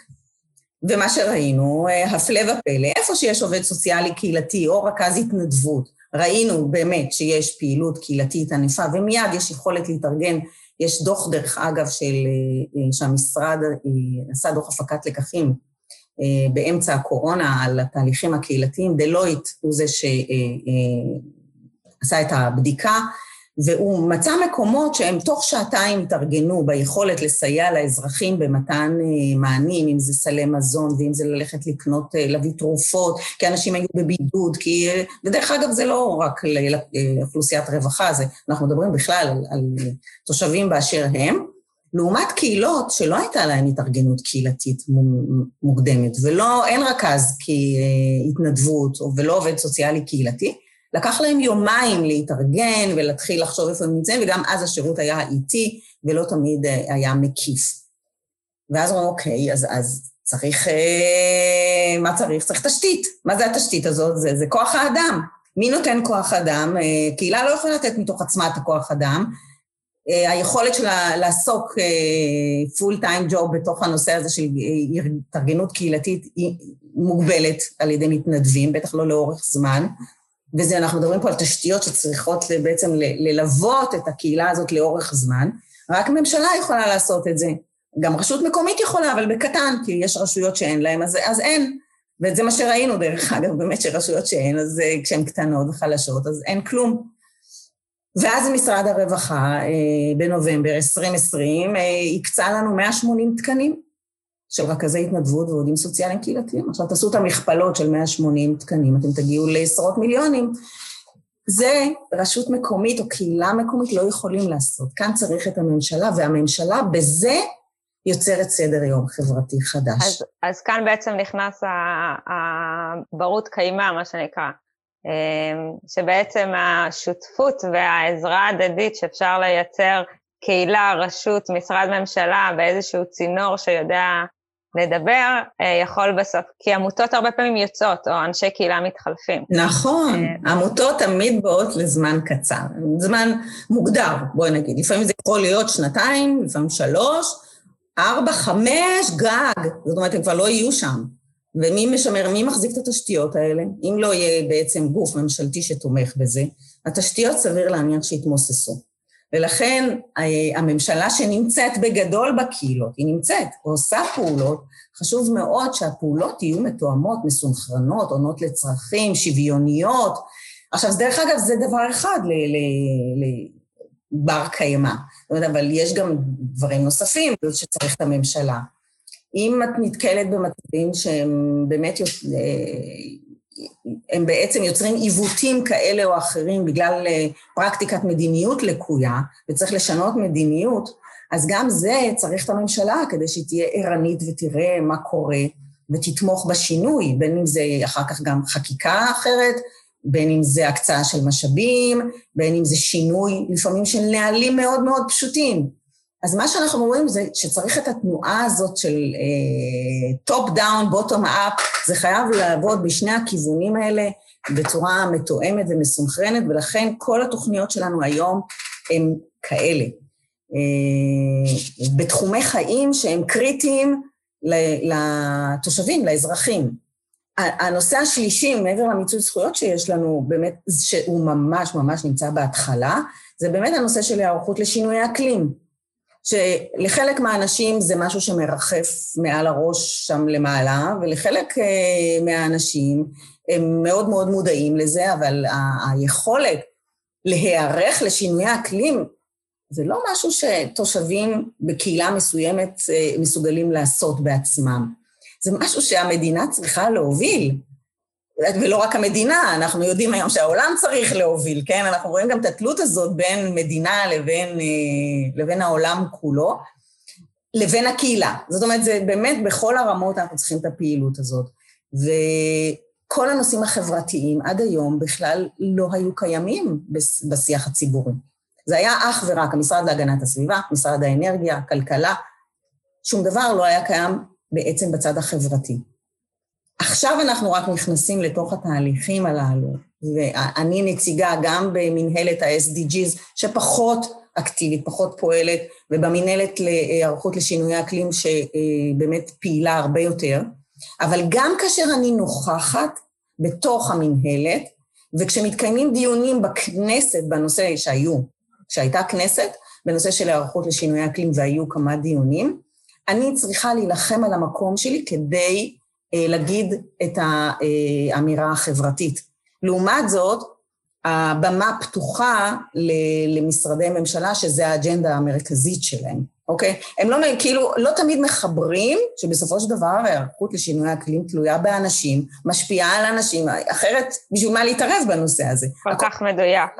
Speaker 2: ומה שראינו, אה, הפלא ופלא, איפה שיש עובד סוציאלי קהילתי או רכז התנדבות, ראינו באמת שיש פעילות קהילתית ענפה, ומיד יש יכולת להתארגן יש דוח, דרך אגב, של, אה, אה, שהמשרד אה, עשה דוח הפקת לקחים באמצע הקורונה על התהליכים הקהילתיים. דלויט הוא זה שעשה את הבדיקה, והוא מצא מקומות שהם תוך שעתיים התארגנו ביכולת לסייע לאזרחים במתן אה, מענים, אם זה סלי מזון ואם זה ללכת לקנות, אה, להביא תרופות, כי אנשים היו בבידוד, כי... ודרך אגב, זה לא רק לאוכלוסיית רווחה, זה, אנחנו מדברים בכלל על, על תושבים באשר הם. לעומת קהילות שלא הייתה להן התארגנות קהילתית מוקדמת, ולא, אין רכז כהתנדבות, ולא עובד סוציאלי קהילתי, לקח להם יומיים להתארגן ולהתחיל לחשוב איפה הם נמצאים, וגם אז השירות היה איטי ולא תמיד אה, היה מקיף. ואז אמרו, אוקיי, אז, אז צריך, אה, מה צריך? צריך תשתית. מה זה התשתית הזאת? זה, זה כוח האדם. מי נותן כוח אדם? אה, קהילה לא יכולה לתת מתוך עצמה את הכוח אדם. אה, היכולת שלה לעסוק פול טיים ג'וב בתוך הנושא הזה של אה, התארגנות קהילתית היא מוגבלת על ידי מתנדבים, בטח לא לאורך זמן. וזה, אנחנו מדברים פה על תשתיות שצריכות בעצם ללוות את הקהילה הזאת לאורך זמן. רק ממשלה יכולה לעשות את זה. גם רשות מקומית יכולה, אבל בקטן, כי יש רשויות שאין להן, אז, אז אין. וזה מה שראינו, דרך אגב, באמת שרשויות שאין, אז אה, כשהן קטנות וחלשות, אז אין כלום. ואז משרד הרווחה, אה, בנובמבר 2020, אה, הקצה לנו 180 תקנים של רכזי התנדבות ועובדים סוציאליים קהילתיים. עכשיו תעשו את המכפלות של 180 תקנים, אתם תגיעו לעשרות מיליונים. זה רשות מקומית או קהילה מקומית לא יכולים לעשות. כאן צריך את הממשלה, והממשלה בזה יוצרת סדר יום חברתי חדש.
Speaker 3: אז, אז כאן בעצם נכנס הברות קיימא, מה שנקרא, אמ, שבעצם השותפות והעזרה ההדדית שאפשר לייצר קהילה, רשות, משרד ממשלה באיזשהו צינור שיודע לדבר, אה, יכול בסוף, כי עמותות הרבה פעמים יוצאות, או אנשי קהילה מתחלפים.
Speaker 2: נכון, אה, עמותות תמיד באות לזמן קצר, זמן מוגדר, בואי נגיד. לפעמים זה יכול להיות שנתיים, לפעמים שלוש, ארבע, חמש, גג. זאת אומרת, הם כבר לא יהיו שם. ומי משמר, מי מחזיק את התשתיות האלה? אם לא יהיה בעצם גוף ממשלתי שתומך בזה, התשתיות סביר להניח שיתמוססו. ולכן אה, הממשלה שנמצאת בגדול בקהילות, היא נמצאת, עושה פעולות, חשוב מאוד שהפעולות יהיו מתואמות, מסונכרנות, עונות לצרכים, שוויוניות. עכשיו, דרך אגב, זה דבר אחד לבר קיימא. זאת אומרת, אבל יש גם דברים נוספים שצריך את הממשלה. אם את נתקלת במצבים שהם באמת, אה, הם בעצם יוצרים עיוותים כאלה או אחרים בגלל אה, פרקטיקת מדיניות לקויה, וצריך לשנות מדיניות, אז גם זה צריך את הממשלה כדי שהיא תהיה ערנית ותראה מה קורה ותתמוך בשינוי, בין אם זה אחר כך גם חקיקה אחרת, בין אם זה הקצאה של משאבים, בין אם זה שינוי לפעמים של נהלים מאוד מאוד פשוטים. אז מה שאנחנו רואים זה שצריך את התנועה הזאת של top down, bottom up, זה חייב לעבוד בשני הכיוונים האלה בצורה מתואמת ומסונכרנת, ולכן כל התוכניות שלנו היום הן כאלה. אה, בתחומי חיים שהם קריטיים לתושבים, לאזרחים. הנושא השלישי, מעבר למיצוי זכויות שיש לנו, באמת, שהוא ממש ממש נמצא בהתחלה, זה באמת הנושא של היערכות לשינוי האקלים. שלחלק מהאנשים זה משהו שמרחף מעל הראש שם למעלה, ולחלק uh, מהאנשים הם מאוד מאוד מודעים לזה, אבל ה- היכולת להיערך לשינויי האקלים זה לא משהו שתושבים בקהילה מסוימת uh, מסוגלים לעשות בעצמם. זה משהו שהמדינה צריכה להוביל. ולא רק המדינה, אנחנו יודעים היום שהעולם צריך להוביל, כן? אנחנו רואים גם את התלות הזאת בין מדינה לבין, אה, לבין העולם כולו, לבין הקהילה. זאת אומרת, זה באמת בכל הרמות אנחנו צריכים את הפעילות הזאת. וכל הנושאים החברתיים עד היום בכלל לא היו קיימים בשיח הציבורי. זה היה אך ורק המשרד להגנת הסביבה, משרד האנרגיה, כלכלה, שום דבר לא היה קיים בעצם בצד החברתי. עכשיו אנחנו רק נכנסים לתוך התהליכים הללו, ואני נציגה גם במנהלת ה-SDGs, שפחות אקטיבית, פחות פועלת, ובמנהלת להיערכות לשינויי אקלים, שבאמת פעילה הרבה יותר, אבל גם כאשר אני נוכחת בתוך המנהלת, וכשמתקיימים דיונים בכנסת בנושא שהיו, כשהייתה כנסת, בנושא של היערכות לשינויי אקלים והיו כמה דיונים, אני צריכה להילחם על המקום שלי כדי להגיד את האמירה החברתית. לעומת זאת, הבמה פתוחה למשרדי ממשלה, שזה האג'נדה המרכזית שלהם, אוקיי? הם לא, כאילו, לא תמיד מחברים, שבסופו של דבר ההיערכות לשינוי האקלים תלויה באנשים, משפיעה על אנשים, אחרת בשביל מה להתערב בנושא הזה?
Speaker 3: כל כך מדויק.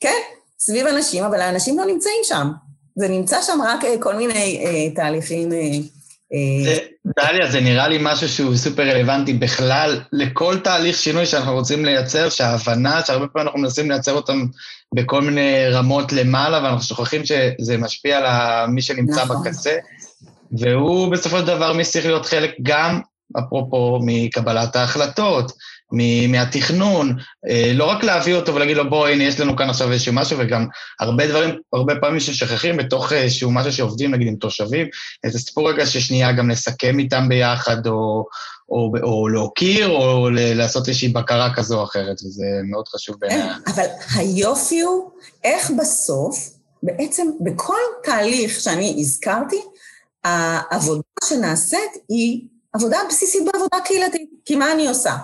Speaker 2: כן, סביב אנשים, אבל האנשים לא נמצאים שם. זה נמצא שם רק אה, כל מיני אה, תהליכים... אה,
Speaker 1: אה דליה, זה נראה לי משהו שהוא סופר רלוונטי בכלל לכל תהליך שינוי שאנחנו רוצים לייצר, שההבנה, שהרבה פעמים אנחנו מנסים לייצר אותם בכל מיני רמות למעלה, ואנחנו שוכחים שזה משפיע על מי שנמצא נכון. בקצה, והוא בסופו של דבר מי שצריך להיות חלק גם, אפרופו, מקבלת ההחלטות, מהתכנון, אה, לא רק להביא אותו ולהגיד לו, בוא, הנה, יש לנו כאן עכשיו איזשהו משהו, וגם הרבה דברים, הרבה פעמים ששכחים בתוך איזשהו משהו שעובדים, נגיד, עם תושבים, איזה סיפור רגע ששנייה גם לסכם איתם ביחד, או, או, או להוקיר, או לעשות איזושהי בקרה כזו או אחרת, וזה מאוד חשוב בעיניי.
Speaker 2: אבל היופי הוא איך בסוף, בעצם בכל תהליך שאני הזכרתי, העבודה שנעשית היא עבודה בסיסית בעבודה קהילתית. כי מה אני עושה?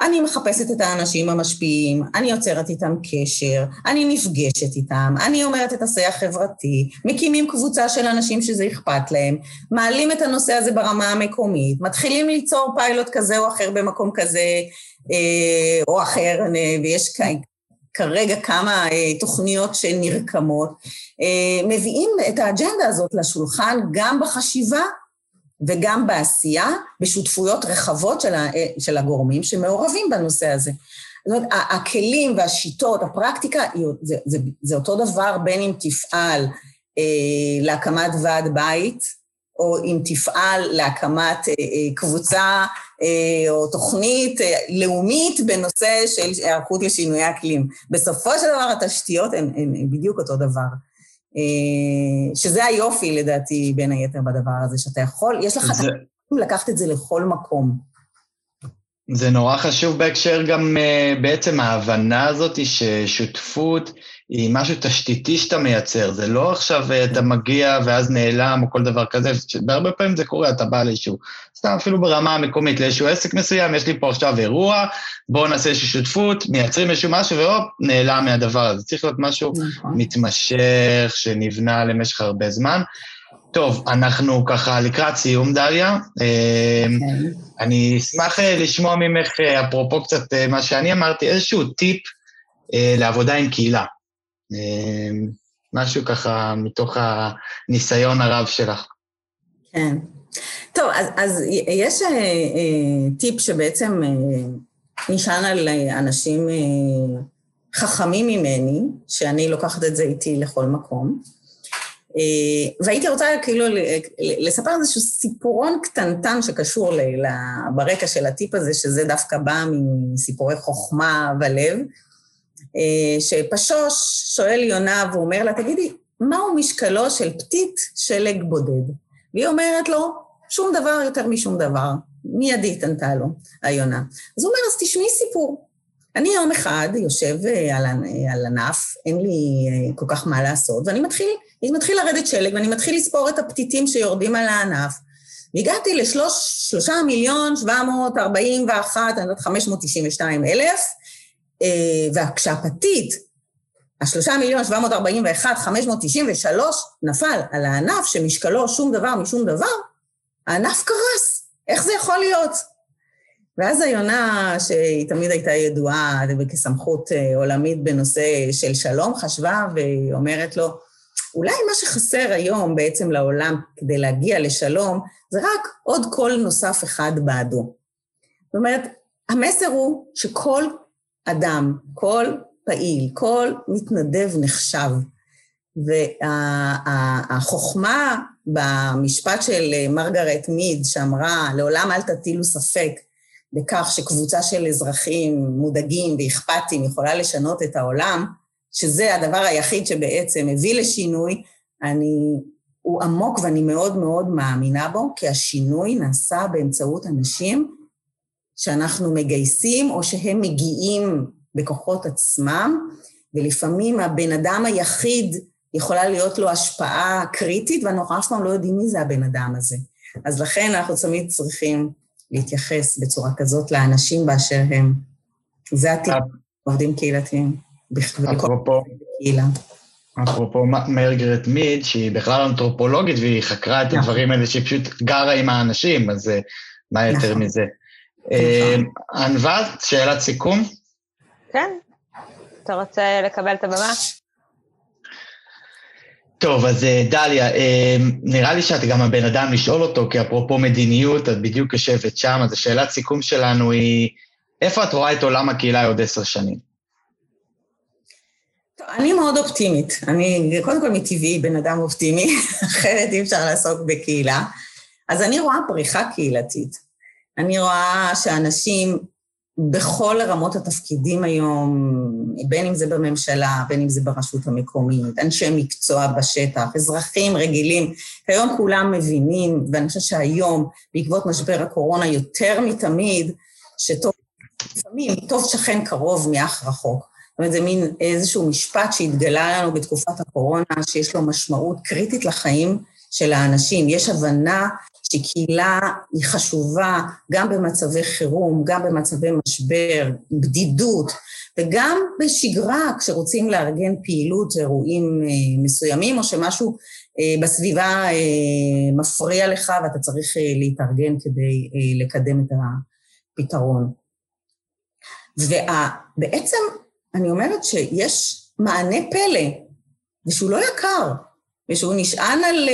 Speaker 2: אני מחפשת את האנשים המשפיעים, אני יוצרת איתם קשר, אני נפגשת איתם, אני אומרת את השיח החברתי, מקימים קבוצה של אנשים שזה אכפת להם, מעלים את הנושא הזה ברמה המקומית, מתחילים ליצור פיילוט כזה או אחר במקום כזה אה, או אחר, ויש כרגע כמה אה, תוכניות שנרקמות, אה, מביאים את האג'נדה הזאת לשולחן גם בחשיבה וגם בעשייה, בשותפויות רחבות של, ה, של הגורמים שמעורבים בנושא הזה. זאת אומרת, הכלים והשיטות, הפרקטיקה, זה, זה, זה אותו דבר בין אם תפעל אה, להקמת ועד בית, או אם תפעל להקמת אה, אה, קבוצה אה, או תוכנית אה, לאומית בנושא של היערכות לשינויי אקלים. בסופו של דבר התשתיות הן, הן, הן בדיוק אותו דבר. אה, שזה היופי לדעתי בין היתר בדבר הזה, שאתה יכול, יש לך זה... לקחת את זה לכל מקום.
Speaker 1: זה נורא חשוב בהקשר גם uh, בעצם ההבנה הזאת ששותפות היא משהו תשתיתי שאתה מייצר, זה לא עכשיו uh, אתה מגיע ואז נעלם או כל דבר כזה, בהרבה פעמים זה קורה, אתה בא לאיזשהו, סתם אפילו ברמה המקומית, לאיזשהו עסק מסוים, יש לי פה עכשיו אירוע, בואו נעשה איזושהי שותפות, מייצרים איזשהו משהו והופ, נעלם מהדבר הזה. צריך להיות משהו נכון. מתמשך, שנבנה למשך הרבה זמן. טוב, אנחנו ככה לקראת סיום, דליה. Okay. אמ, אוקיי. אני אשמח אה, לשמוע ממך, אה, אפרופו קצת אה, מה שאני אמרתי, איזשהו טיפ לעבודה עם קהילה. אמ, משהו ככה מתוך הניסיון הרב שלך.
Speaker 2: כן. טוב, אז, אז יש אה, אה, טיפ שבעצם אה, נשען על אנשים אה, חכמים ממני, שאני לוקחת את זה איתי לכל מקום. אה, והייתי רוצה כאילו לספר איזשהו סיפורון קטנטן שקשור ל, ל, ברקע של הטיפ הזה, שזה דווקא בא מסיפורי חוכמה ולב, אה, שפשוש שואל יונה והוא אומר לה, תגידי, מהו משקלו של פתית שלג בודד? והיא אומרת לו, שום דבר יותר משום דבר. מיידית ענתה לו היונה. אז הוא אומר, אז תשמעי סיפור. אני יום אחד יושב אה, על, על ענף, אין לי כל כך מה לעשות, ואני מתחיל מתחיל לרדת שלג ואני מתחיל לספור את הפתיתים שיורדים על הענף. והגעתי לשלושה מיליון שבע מאות ארבעים ואחת, אני יודעת, חמש מאות תשעים ושתיים אלף, אה, וכשהפתית, השלושה מיליון שבע מאות ארבעים ואחת, חמש מאות תשעים ושלוש, נפל על הענף שמשקלו שום דבר משום דבר, הענף קרס. איך זה יכול להיות? ואז היונה, שהיא תמיד הייתה ידועה כסמכות אה, עולמית בנושא של שלום, חשבה ואומרת לו, אולי מה שחסר היום בעצם לעולם כדי להגיע לשלום, זה רק עוד קול נוסף אחד בעדו. זאת אומרת, המסר הוא שכל אדם, כל פעיל, כל מתנדב נחשב. והחוכמה במשפט של מרגרט מיד, שאמרה, לעולם אל תטילו ספק בכך שקבוצה של אזרחים מודאגים ואכפתיים יכולה לשנות את העולם, שזה הדבר היחיד שבעצם הביא לשינוי, אני, הוא עמוק ואני מאוד מאוד מאמינה בו, כי השינוי נעשה באמצעות אנשים שאנחנו מגייסים או שהם מגיעים בכוחות עצמם, ולפעמים הבן אדם היחיד יכולה להיות לו השפעה קריטית, ואנחנו אף פעם לא יודעים מי זה הבן אדם הזה. אז לכן אנחנו תמיד צריכים להתייחס בצורה כזאת לאנשים באשר הם. זה הטיפ, עובדים קהילתיים.
Speaker 1: אפרופו,
Speaker 2: קהילה.
Speaker 1: אפרופו מרגרט מיד, שהיא בכלל אנתרופולוגית והיא חקרה את
Speaker 2: נכון.
Speaker 1: הדברים האלה, שהיא פשוט גרה עם האנשים, אז אה, מה יותר
Speaker 2: נכון.
Speaker 1: מזה? אה, ענווה, שאלת סיכום?
Speaker 3: כן? אתה רוצה לקבל את הבמה?
Speaker 1: טוב, אז אה, דליה, אה, נראה לי שאת גם הבן אדם לשאול אותו, כי אפרופו מדיניות, את בדיוק יושבת שם, אז השאלת סיכום שלנו היא, איפה את רואה את עולם הקהילה עוד עשר שנים?
Speaker 2: טוב, אני מאוד אופטימית. אני, קודם כל מטבעי בן אדם אופטימי, אחרת אי אפשר לעסוק בקהילה. אז אני רואה פריחה קהילתית. אני רואה שאנשים בכל רמות התפקידים היום, בין אם זה בממשלה, בין אם זה ברשות המקומית, אנשי מקצוע בשטח, אזרחים רגילים, כיום כולם מבינים, ואני חושבת שהיום, בעקבות משבר הקורונה, יותר מתמיד, שטוב, לפעמים טוב שכן קרוב מאח רחוק. זאת אומרת, זה מין איזשהו משפט שהתגלה לנו בתקופת הקורונה, שיש לו משמעות קריטית לחיים של האנשים. יש הבנה שקהילה היא חשובה גם במצבי חירום, גם במצבי משבר, בדידות, וגם בשגרה, כשרוצים לארגן פעילות, אירועים אה, מסוימים, או שמשהו אה, בסביבה אה, מפריע לך ואתה צריך להתארגן כדי לקדם את הפתרון. ובעצם אני אומרת שיש מענה פלא, ושהוא לא יקר, ושהוא נשען על,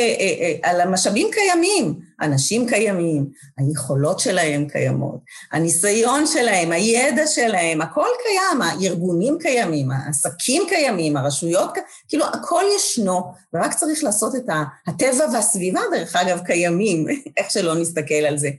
Speaker 2: על המשאבים קיימים, אנשים קיימים, היכולות שלהם קיימות, הניסיון שלהם, הידע שלהם, הכל קיים, הארגונים קיימים, העסקים קיימים, הרשויות, כאילו הכל ישנו, ורק צריך לעשות את ה... הטבע והסביבה, דרך אגב, קיימים, איך שלא נסתכל על זה.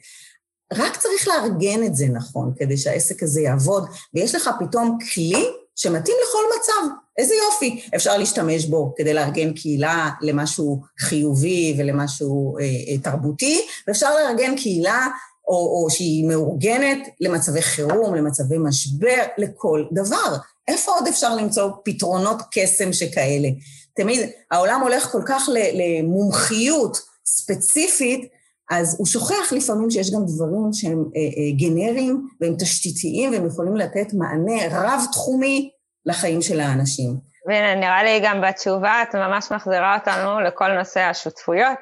Speaker 2: רק צריך לארגן את זה נכון, כדי שהעסק הזה יעבוד, ויש לך פתאום כלי שמתאים לכל מצב. איזה יופי, אפשר להשתמש בו כדי לארגן קהילה למשהו חיובי ולמשהו אה, אה, תרבותי, ואפשר לארגן קהילה או, או שהיא מאורגנת למצבי חירום, למצבי משבר, לכל דבר. איפה עוד אפשר למצוא פתרונות קסם שכאלה? תמיד העולם הולך כל כך למומחיות ספציפית, אז הוא שוכח לפעמים שיש גם דברים שהם אה, אה, גנריים והם תשתיתיים והם יכולים לתת מענה רב-תחומי לחיים של האנשים.
Speaker 3: והנה, נראה לי גם בתשובה את ממש מחזירה אותנו לכל נושא השותפויות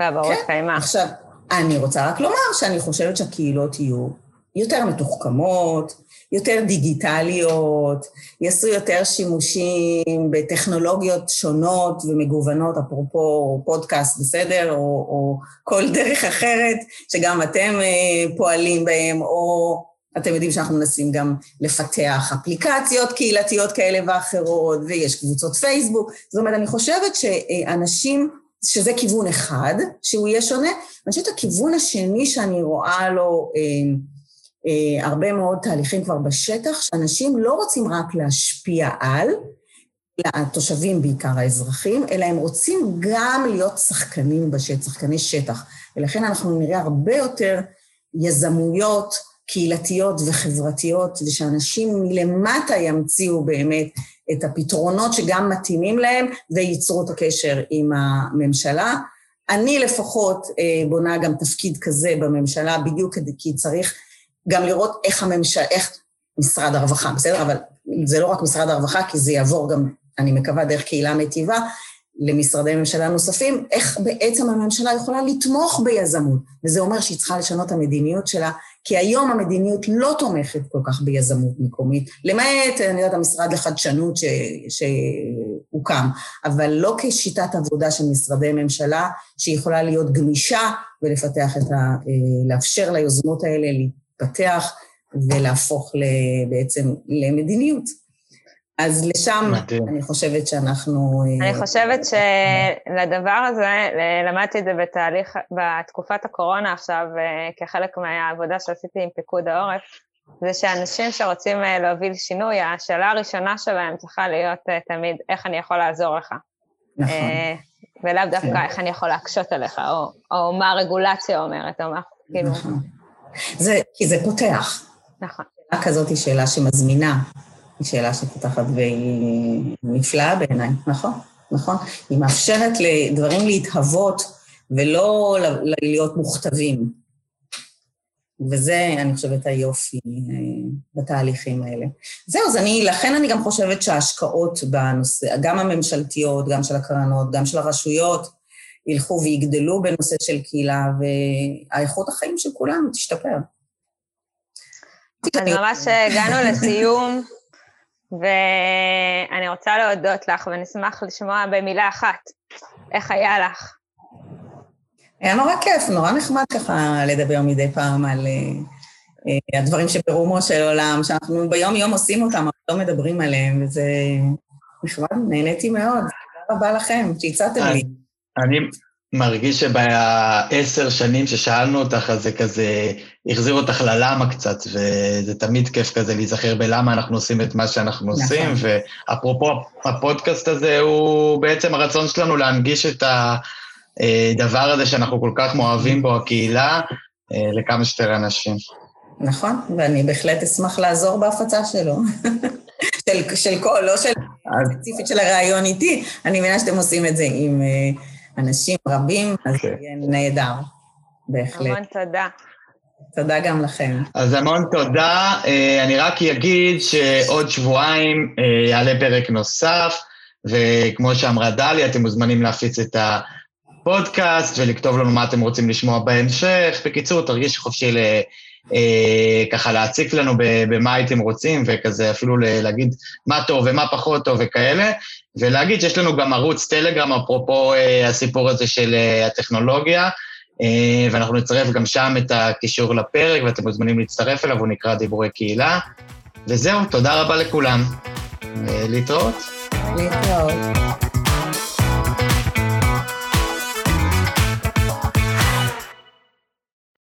Speaker 3: והברות
Speaker 2: כן.
Speaker 3: קיימא.
Speaker 2: עכשיו, אני רוצה רק לומר שאני חושבת שהקהילות יהיו יותר מתוחכמות, יותר דיגיטליות, יעשו יותר שימושים בטכנולוגיות שונות ומגוונות, אפרופו פודקאסט, בסדר? או, או כל דרך אחרת שגם אתם אה, פועלים בהם, או אתם יודעים שאנחנו מנסים גם לפתח אפליקציות קהילתיות כאלה ואחרות, ויש קבוצות פייסבוק. זאת אומרת, אני חושבת שאנשים, שזה כיוון אחד, שהוא יהיה שונה, ואני חושבת הכיוון השני שאני רואה לו אה, הרבה מאוד תהליכים כבר בשטח, שאנשים לא רוצים רק להשפיע על, התושבים בעיקר האזרחים, אלא הם רוצים גם להיות שחקנים בשטח, שחקני שטח. ולכן אנחנו נראה הרבה יותר יזמויות, קהילתיות וחברתיות, ושאנשים מלמטה ימציאו באמת את הפתרונות שגם מתאימים להם וייצרו את הקשר עם הממשלה. אני לפחות בונה גם תפקיד כזה בממשלה, בדיוק כי צריך גם לראות איך הממשלה, איך משרד הרווחה, בסדר? אבל זה לא רק משרד הרווחה, כי זה יעבור גם, אני מקווה, דרך קהילה מיטיבה, למשרדי ממשלה נוספים, איך בעצם הממשלה יכולה לתמוך ביזמות. וזה אומר שהיא צריכה לשנות את המדיניות שלה, כי היום המדיניות לא תומכת כל כך ביזמות מקומית, למעט, אני יודעת, המשרד לחדשנות ש, שהוקם, אבל לא כשיטת עבודה של משרדי ממשלה, שיכולה להיות גמישה ולפתח את ה... לאפשר ליוזמות האלה להתפתח ולהפוך בעצם למדיניות. אז לשם מדהים. אני חושבת שאנחנו...
Speaker 3: אני חושבת שלדבר הזה, למדתי את זה בתהליך, בתקופת הקורונה עכשיו, כחלק מהעבודה שעשיתי עם פיקוד העורף, זה שאנשים שרוצים להוביל שינוי, השאלה הראשונה שלהם צריכה להיות תמיד, איך אני יכול לעזור לך.
Speaker 2: נכון.
Speaker 3: ולאו דווקא איך אני יכול להקשות עליך, או, או מה הרגולציה אומרת, או מה, כאילו...
Speaker 2: זה, כי זה פותח.
Speaker 3: נכון.
Speaker 2: שאלה כזאת היא שאלה שמזמינה, היא שאלה שפותחת והיא נפלאה בעיניי, נכון, נכון. היא מאפשרת לדברים להתהוות ולא להיות מוכתבים. וזה, אני חושבת, היופי בתהליכים האלה. זהו, אז אני, לכן אני גם חושבת שההשקעות בנושא, גם הממשלתיות, גם של הקרנות, גם של הרשויות, ילכו ויגדלו בנושא של קהילה, והאיכות החיים של כולנו תשתפר.
Speaker 3: אז ממש הגענו לסיום, ואני רוצה להודות לך, ונשמח לשמוע במילה אחת, איך היה לך?
Speaker 2: היה נורא כיף, נורא נחמד ככה לדבר מדי פעם על uh, הדברים שברומו של עולם, שאנחנו ביום-יום עושים אותם, אבל לא מדברים עליהם, וזה נחמד, נהניתי מאוד. תודה רבה לכם שהצעתם לי.
Speaker 1: אני מרגיש שבעשר שנים ששאלנו אותך, אז זה כזה החזיר אותך ללמה קצת, וזה תמיד כיף כזה להיזכר בלמה אנחנו עושים את מה שאנחנו נכון. עושים, ואפרופו הפודקאסט הזה, הוא בעצם הרצון שלנו להנגיש את הדבר הזה שאנחנו כל כך מאוהבים בו, הקהילה, אה, לכמה שיותר אנשים.
Speaker 2: נכון, ואני בהחלט אשמח לעזור בהפצה שלו. של, של כל, לא של ספציפית של הרעיון איתי, אני מבינה שאתם עושים את זה עם... Uh, אנשים רבים, אז זה יהיה נהדר, בהחלט.
Speaker 3: המון תודה.
Speaker 2: תודה גם לכם.
Speaker 1: אז המון תודה. אה, אני רק אגיד שעוד שבועיים אה, יעלה פרק נוסף, וכמו שאמרה דליה, אתם מוזמנים להפיץ את הפודקאסט ולכתוב לנו מה אתם רוצים לשמוע בהמשך. בקיצור, תרגיש חופשי ל... אה, ככה להציק לנו במה הייתם רוצים, וכזה אפילו להגיד מה טוב ומה פחות טוב וכאלה, ולהגיד שיש לנו גם ערוץ טלגרם, אפרופו אה, הסיפור הזה של אה, הטכנולוגיה, ואנחנו נצרף גם שם את הקישור לפרק, ואתם מוזמנים להצטרף אליו, הוא נקרא דיבורי קהילה. וזהו, תודה רבה לכולם. להתראות.
Speaker 2: להתראות.